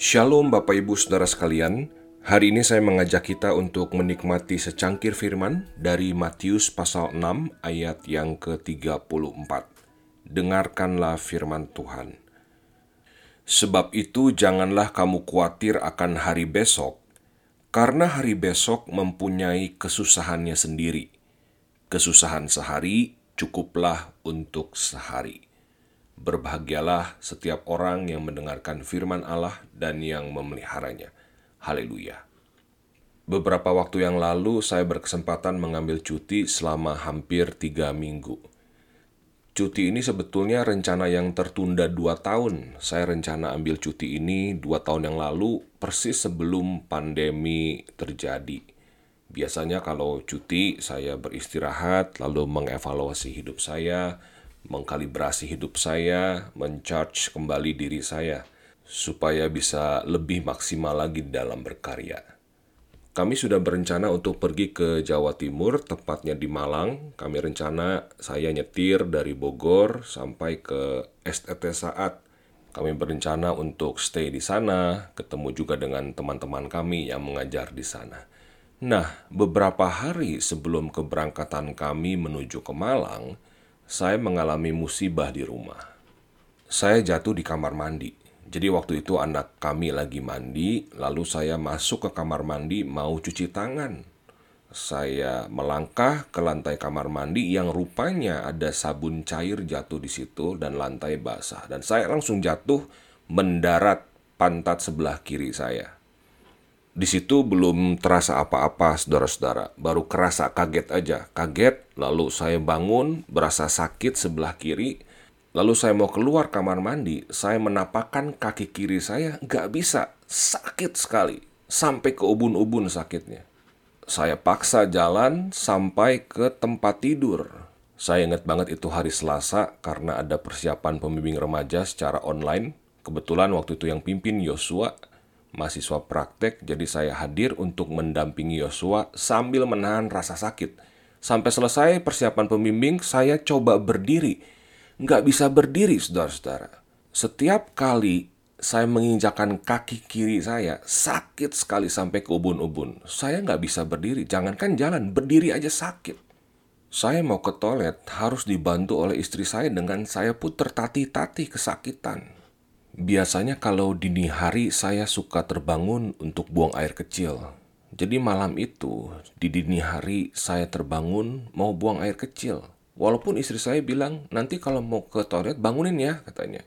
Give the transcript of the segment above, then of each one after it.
Shalom Bapak Ibu Saudara sekalian, hari ini saya mengajak kita untuk menikmati secangkir firman dari Matius pasal 6 ayat yang ke-34. Dengarkanlah firman Tuhan. Sebab itu janganlah kamu khawatir akan hari besok, karena hari besok mempunyai kesusahannya sendiri. Kesusahan sehari cukuplah untuk sehari. Berbahagialah setiap orang yang mendengarkan firman Allah dan yang memeliharanya. Haleluya. Beberapa waktu yang lalu saya berkesempatan mengambil cuti selama hampir tiga minggu. Cuti ini sebetulnya rencana yang tertunda dua tahun. Saya rencana ambil cuti ini dua tahun yang lalu, persis sebelum pandemi terjadi. Biasanya kalau cuti, saya beristirahat, lalu mengevaluasi hidup saya, mengkalibrasi hidup saya, mencharge kembali diri saya, supaya bisa lebih maksimal lagi dalam berkarya. Kami sudah berencana untuk pergi ke Jawa Timur, tepatnya di Malang. Kami rencana saya nyetir dari Bogor sampai ke STT Saat. Kami berencana untuk stay di sana, ketemu juga dengan teman-teman kami yang mengajar di sana. Nah, beberapa hari sebelum keberangkatan kami menuju ke Malang, saya mengalami musibah di rumah. Saya jatuh di kamar mandi. Jadi waktu itu anak kami lagi mandi, lalu saya masuk ke kamar mandi mau cuci tangan. Saya melangkah ke lantai kamar mandi yang rupanya ada sabun cair jatuh di situ dan lantai basah. Dan saya langsung jatuh mendarat pantat sebelah kiri saya. Di situ belum terasa apa-apa, saudara-saudara. Baru kerasa kaget aja. Kaget, lalu saya bangun, berasa sakit sebelah kiri. Lalu saya mau keluar kamar mandi, saya menapakkan kaki kiri saya, nggak bisa. Sakit sekali. Sampai ke ubun-ubun sakitnya. Saya paksa jalan sampai ke tempat tidur. Saya ingat banget itu hari Selasa karena ada persiapan pembimbing remaja secara online. Kebetulan waktu itu yang pimpin Yosua mahasiswa praktek, jadi saya hadir untuk mendampingi Yosua sambil menahan rasa sakit. Sampai selesai persiapan pembimbing, saya coba berdiri. Nggak bisa berdiri, saudara-saudara. Setiap kali saya menginjakan kaki kiri saya, sakit sekali sampai ke ubun-ubun. Saya nggak bisa berdiri, jangankan jalan, berdiri aja sakit. Saya mau ke toilet, harus dibantu oleh istri saya dengan saya pun tertatih-tatih kesakitan. Biasanya kalau dini hari saya suka terbangun untuk buang air kecil. Jadi malam itu, di dini hari saya terbangun mau buang air kecil. Walaupun istri saya bilang, nanti kalau mau ke toilet bangunin ya, katanya.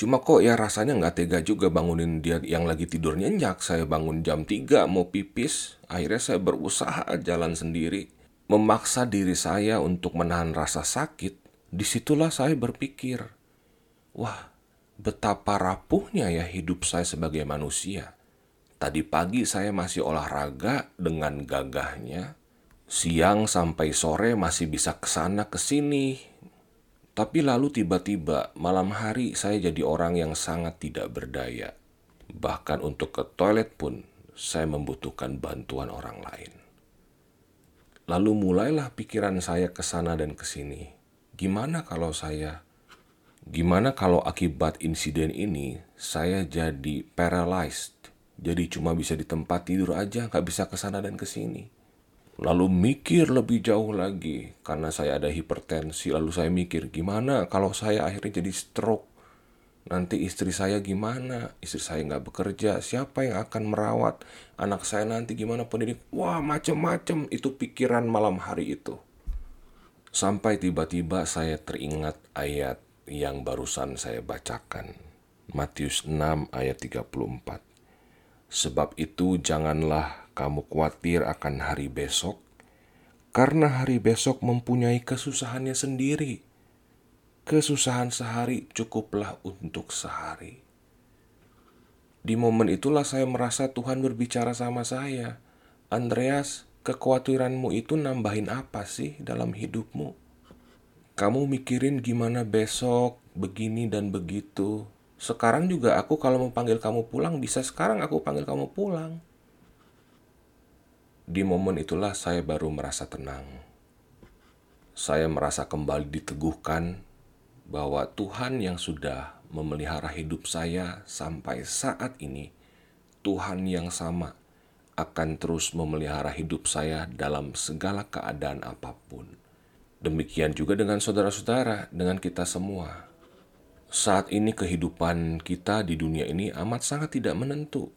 Cuma kok ya rasanya nggak tega juga bangunin dia yang lagi tidur nyenyak. Saya bangun jam 3 mau pipis. Akhirnya saya berusaha jalan sendiri. Memaksa diri saya untuk menahan rasa sakit. Di situlah saya berpikir, wah betapa rapuhnya ya hidup saya sebagai manusia. Tadi pagi saya masih olahraga dengan gagahnya. Siang sampai sore masih bisa ke sana ke sini. Tapi lalu tiba-tiba malam hari saya jadi orang yang sangat tidak berdaya. Bahkan untuk ke toilet pun saya membutuhkan bantuan orang lain. Lalu mulailah pikiran saya ke sana dan ke sini. Gimana kalau saya Gimana kalau akibat insiden ini saya jadi paralyzed, jadi cuma bisa di tempat tidur aja, nggak bisa ke sana dan ke sini. Lalu mikir lebih jauh lagi, karena saya ada hipertensi, lalu saya mikir gimana kalau saya akhirnya jadi stroke. Nanti istri saya gimana? Istri saya nggak bekerja, siapa yang akan merawat? Anak saya nanti gimana pendidik? Wah macem-macem itu pikiran malam hari itu. Sampai tiba-tiba saya teringat ayat yang barusan saya bacakan. Matius 6 ayat 34. Sebab itu janganlah kamu khawatir akan hari besok, karena hari besok mempunyai kesusahannya sendiri. Kesusahan sehari cukuplah untuk sehari. Di momen itulah saya merasa Tuhan berbicara sama saya. Andreas, kekhawatiranmu itu nambahin apa sih dalam hidupmu? Kamu mikirin gimana besok, begini dan begitu. Sekarang juga aku kalau mau panggil kamu pulang, bisa sekarang aku panggil kamu pulang. Di momen itulah saya baru merasa tenang. Saya merasa kembali diteguhkan bahwa Tuhan yang sudah memelihara hidup saya sampai saat ini, Tuhan yang sama akan terus memelihara hidup saya dalam segala keadaan apa pun. Demikian juga dengan saudara-saudara, dengan kita semua. Saat ini kehidupan kita di dunia ini amat sangat tidak menentu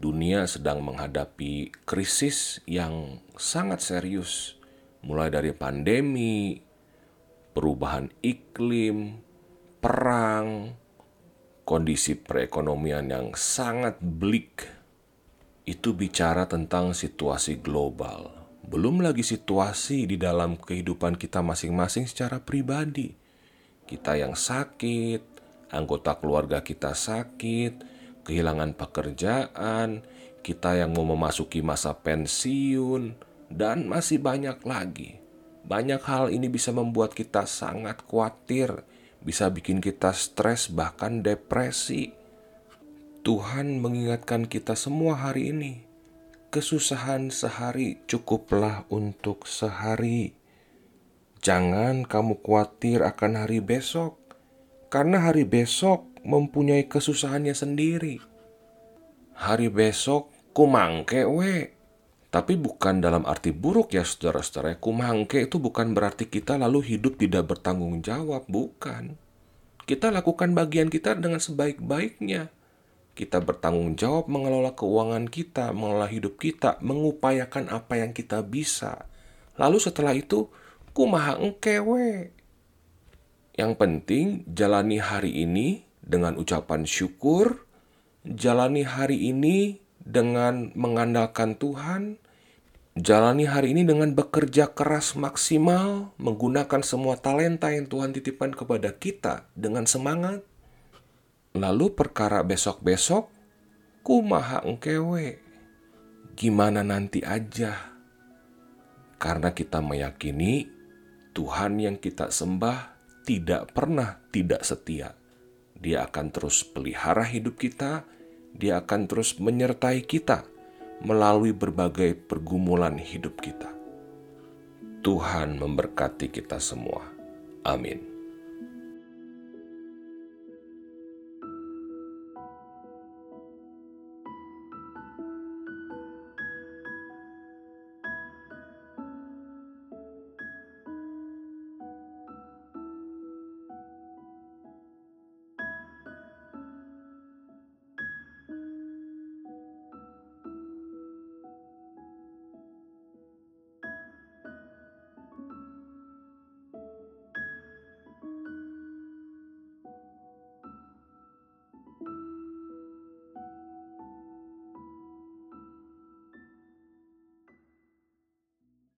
dunia sedang menghadapi krisis yang sangat serius, mulai dari pandemi, perubahan iklim, perang, kondisi perekonomian yang sangat bleak. Itu bicara tentang situasi global, belum lagi situasi di dalam kehidupan kita masing-masing secara pribadi. Kita yang sakit, anggota keluarga kita sakit, kehilangan pekerjaan, kita yang mau memasuki masa pensiun, dan masih banyak lagi. Banyak hal ini bisa membuat kita sangat khawatir, bisa bikin kita stres, bahkan depresi. Tuhan mengingatkan kita semua hari ini, kesusahan sehari cukuplah untuk sehari. Jangan kamu khawatir akan hari besok, karena hari besok mempunyai kesusahannya sendiri. Hari besok kumangke we. Tapi bukan dalam arti buruk ya saudara-saudara. Kumangke itu bukan berarti kita lalu hidup tidak bertanggung jawab. Bukan. Kita lakukan bagian kita dengan sebaik-baiknya. Kita bertanggung jawab mengelola keuangan kita, mengelola hidup kita, mengupayakan apa yang kita bisa. Lalu setelah itu, kumaha engkewe. Yang penting jalani hari ini dengan ucapan syukur, jalani hari ini dengan mengandalkan Tuhan, jalani hari ini dengan bekerja keras maksimal, menggunakan semua talenta yang Tuhan titipkan kepada kita dengan semangat. Lalu perkara besok-besok, kumaha engkewe, gimana nanti aja. Karena kita meyakini Tuhan yang kita sembah tidak pernah tidak setia. Dia akan terus pelihara hidup kita, Dia akan terus menyertai kita melalui berbagai pergumulan hidup kita. Tuhan memberkati kita semua. Amin.